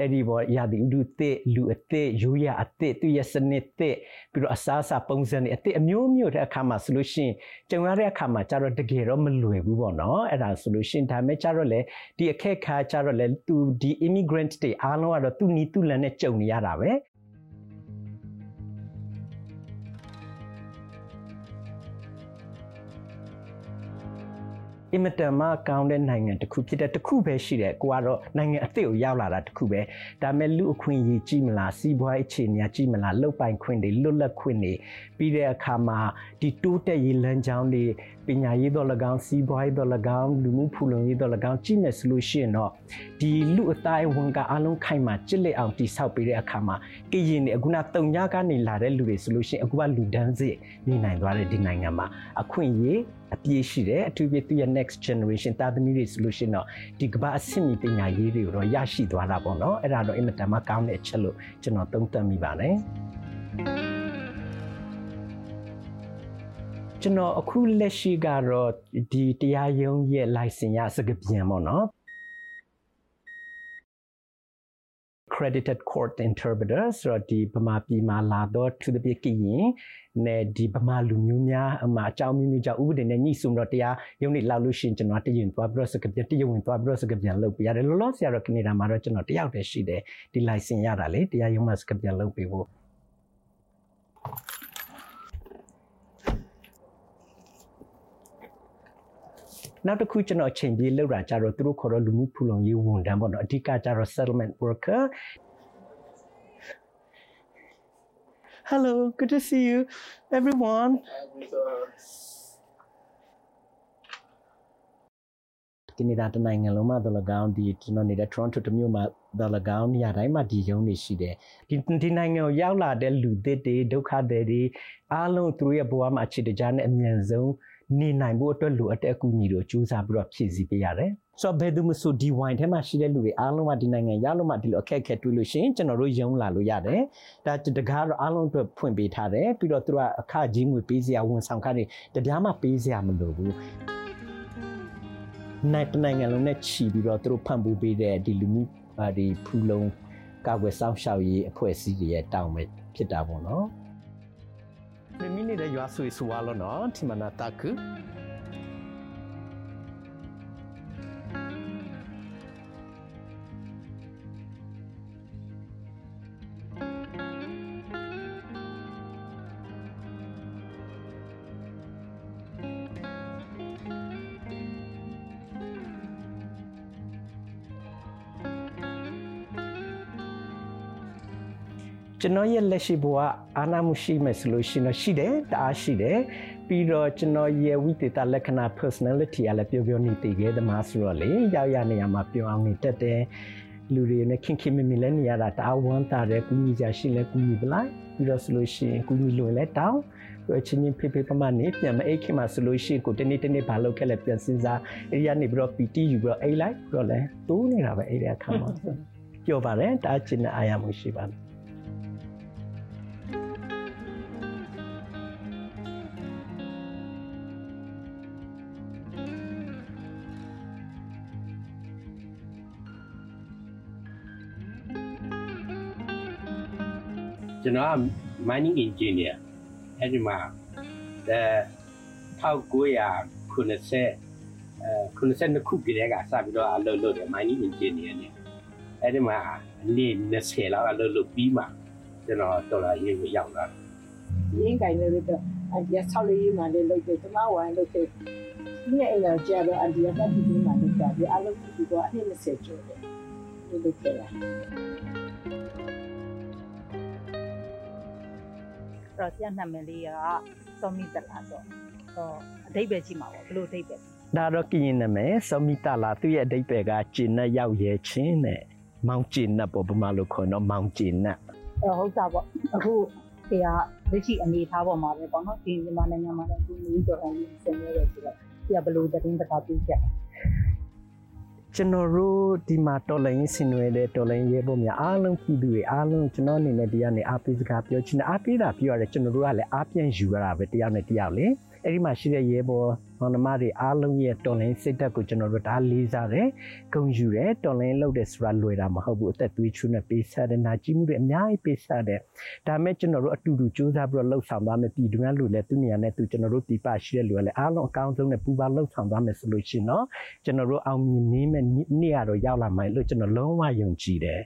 အဲ့ဒီဘောရာဒီဥဒုတဲ့လူအတဲ့ရိုးရအတဲ့သူရဲ့စနစ်တဲ့ပြီးတော့အစားအစာပုံစံတွေအတဲ့အမျိုးမျိုးတဲ့အခါမှာဆိုလို့ရှိရင်ကြုံရတဲ့အခါမှာကျတော့တကယ်တော့မလွယ်ဘူးပေါ့နော်အဲ့ဒါဆိုလို့ရှိရင်ဒါမဲ့ကျတော့လေဒီအခက်ခါကျတော့လေသူဒီ immigrant တွေအားလုံးကတော့သူနီသူလန်နဲ့ကြုံနေရတာပဲ အင်မတန်မှကောင်းတဲ့နိုင်ငံတစ်ခုဖြစ်တဲ့တစ်ခုပဲရှိတယ်ကိုကတော့နိုင်ငံအသစ်ကိုရောက်လာတာတစ်ခုပဲဒါမဲ့လူအခွင့်အရေးကြီးမလားစီးပွားရေးအခြေအနေကြီးမလားလုတ်ပိုင်ခွင့်တွေလွတ်လပ်ခွင့်တွေပြီးတဲ့အခါမှာဒီတိုးတက်ရေးလမ်းကြောင်းတွေပညာရေးတော့၎င်းစီးပွားရေးတော့၎င်းလူမှုဖူလုံရေးတော့၎င်းကြည့်မယ်ဆိုလို့ရှိရင်တော့ဒီလူအတိုင်းဝန်ကအလုံးခိုင်မှာကြစ်လက်အောင်တိဆောက်ပေးတဲ့အခါမှာကရင်တွေအခုနတုံညကနေလာတဲ့လူတွေဆိုလို့ရှိရင်အခုကလူဒန်းစစ်နေနိုင်သွားတဲ့ဒီနိုင်ငံမှာအခွင့်အရေး အပြည့်ရှိတယ်အထူးဖြင့်သူရဲ့ next generation တာသမီတွေဆိုလို့ရှိရင်တော့ဒီကမ္ဘာအဆင့်မီပညာရေးတွေကိုတော့ရရှိသွားတာပေါ့နော်အဲ့ဒါတော့အင်မတန်မှကောင်းတဲ့အချက်လို့ကျွန်တော်သုံးသပ်မိပါတယ်ကျွန်တော်အခုလက်ရှိကတော့ဒီတရားရုံးရဲ့ license ရစကပြန်ပေါ့နော် accredited court interpreter ဆိုတော့ဒီဗမာပြည်မှာလာတော့သူတပြည့်ကရင်နဲ့ဒီဗမာလူမျိုးများအမှအကြောင်းမျိုးမျိုးကြောင့်ဥပဒေနဲ့ညှိစုံတော့တရားရုံးနေလောက်လို့ရှိရင်ကျွန်တော်တရင်သွားပြီးတော့စကပြန်တရင်ဝင်သွားပြီးတော့စကပြန်လုပ်ပြရတယ်လောလောဆယ်ကတော့ကနေဒါမှာတော့ကျွန်တော်တယောက်တည်းရှိတယ်ဒီ license ရတာလေတရားရုံးမှာစကပြန်လုပ်ပေးဖို့ နောက်တစ်ခုကျွန်တော်ချိန်ပြေးလောက်တာကြတော့သူတို့ခေါ်တော့လူမှုဖူလုံရေးဝန်ထမ်းပေါ့နော်အဓိကကြတော့ settlement worker Hello good to see you everyone ကနေဒါတနိုင်ငံလုံးမှာတော့၎င်းဒီကျွန်တော်နေတဲ့ Toronto တမြို့မှာတော့၎င်းနေရာတိုင်းမှာဒီရုံးနေရှိတယ်ဒီဒီနိုင်ငံကိုရောက်လာတဲ့လူသစ်တွေဒုက္ခတွေတွေအားလုံးသူတို့ရဲ့ဘဝမှာအခြေတကြားနဲ့အမြန်ဆုံး နေနိုင်ဖို့အတွက်လိုအပ်တဲ့အကူအညီတွေစူးစမ်းပြီးတော့ဖြည့်ဆည်းပေးရတယ်။ဆိုတော့ဘယ်သူမှဆိုဒီဝိုင်ထဲမှာရှိတဲ့လူတွေအားလုံးကဒီနိုင်ငံရလို့မှဒီလိုအခက်အခဲတွေ့လို့ရှိရင်ကျွန်တော်တို့ယုံလာလို့ရတယ်။ဒါတကားတော့အားလုံးအတွက်ဖွင့်ပေးထားတယ်။ပြီးတော့သူကအခကြီးငွေပေးစရာဝန်ဆောင်ခတွေတပြားမှပေးစရာမလိုဘူး။နိုင်တနိုင်ငံလုံးနဲ့ချီပြီးတော့သူတို့ဖန်ဖိုးပေးတဲ့ဒီလူမှုဒီဖူလုံးကာကွယ်စောင့်ရှောက်ရေးအဖွဲ့အစည်းတွေရဲ့တောင်းပဲဖြစ်တာပေါ့နော်။ မမီနေတဲ့ရွာဆွေဆွာလို့နော်ဒီမနာတကူ ကျွန်တော်ရဲ့လက်ရှိဘဝအာနာမှုရှိမယ်ဆိုလို့ရှိရင်ရှိတယ်တအားရှိတယ်ပြီးတော့ကျွန်တော်ရဲ့ဝိသေသလက္ခဏာ personality ကလည်းပြောပြောနေတည်ခဲ့သမားဆိုတော့လေရောက်ရနေရမှာပြောအောင်နေတတ်တယ်လူတွေနဲ့ခင်ခင်မမီလဲနေရတာတအားဝမ်းသာတယ်ကူညီကြရှိလဲကူညီပလိုက်ပြီးတော့ဆိုလို့ရှိရင်ကူညီလို့လဲတောင်းအချင်းချင်းဖေးဖေးပမနေပြန်မအိတ်ခင်မှာဆိုလို့ရှိရင်ကိုတနေ့တနေ့ဘာလုပ်ခဲ့လဲပြန်စဉ်းစားအဲ့ဒီကနေပြီးတော့ PT ယူပြီးတော့အိတ်လိုက်ပြီးတော့လဲတိုးနေတာပဲအဲ့ဒီအခါမှာပြောပါတယ်တအားချင်တဲ့အာရမှုရှိပါတယ် ကျွန်တော်က mining engineer အဲ့ဒီမှာအဲ1990အဲ92ခုပြည်ကစပြီးတော့အလုပ်လုပ်တယ် mining engineer နဲ့အဲ့ဒီမှာနေ့20လောက်အလုပ်လုပ်ပြီးမှကျွန်တော်တော်လာရေးကိုရောက်လာရင်းကင်လည်းတော့အဒီဆောက်လေးမှလည်းလုပ်တယ်ကျမဝိုင်းလုပ်တယ်ဒီနေ့အဲ့တော့ကြာတော့အဒီကတည်းကမှလုပ်တာဒီအလုပ်ဒီကအနည်း20ကျော်တယ်ဒီလိုကြလားတော့ ဆရာနာမည်လေးကစောမီတလာတော့ဟောအဓိပ္ပာယ်ရှိမှာပေါ့ဘယ်လိုအဓိပ္ပာယ်ဒါတော့ကရင်နာမည်စောမိတလာသူ့ရဲ့အဓိပ္ပာယ်ကကျင်နဲ့ရောက်ရဲချင်းနဲ့မောင်ကျင်နဲ့ပေါ့ဗမာလိုခေါ်တော့မောင်ကျင်နဲ့အဲဟုတ်တာပေါ့အခုတွေကလက်ရှိအနေအထားပေါ်မှာပဲပေါ့နော်ဒီမြန်မာနိုင်ငံမှာလည်းဒီမျိုးတော်တိုင်းဆင်နွှဲရဆိုတော့ဒီကဘယ်လိုသတင်းစကားပြချက် ကျွန်တော်တို့ဒီမှာတော်လိုင်းဆင်နွှဲတဲ့တော်လိုင်းရဲဘော်များအားလုံးပြည်သူတွေအားလုံးကျွန်တော်အနေနဲ့ဒီကနေအားပေးစကားပြောချင်တယ်အားပေးတာပြောရတယ်ကျွန်တော်တို့ကလည်းအားပြန်ယူရတာပဲတရားနဲ့တရားလေ အဲ့ဒီမှာရှိတဲ့ရဲဘော်မောင်နှမတွေအားလုံးရဲ့တော်လိုင်းစိတ်ဓာတ်ကိုကျွန်တော်တို့ဒါလေးစားတယ်ဂုဏ်ယူတယ်တော်လိုင်းလုပ်တယ်ဆိုတာလွယ်တာမဟုတ်ဘူးအသက်သွေးချွေးနဲ့ပေးဆက်တယ်နာကြည့်မှုတွေအများကြီးပေးဆက်တယ်ဒါမဲ့ကျွန်တော်တို့အတူတူစူးစမ်းပြီးတော့လှုပ်ဆောင်သွားမယ်ပြည်တွင်းလူလည်းသူနေရာနဲ့သူကျွန်တော်တို့ဒီပရှိတဲ့လူကလည်းအားလုံးအကောင်းဆုံးနဲ့ပူပါလှုပ်ဆောင်သွားမယ်ဆိုလို့ရှိရင်တော့ကျွန်တော်တို့အောင်မြင်နေမဲ့နေ့ရတော့ရောက်လာမယ်လို့ကျွန်တော်လုံးဝယုံကြည်တယ်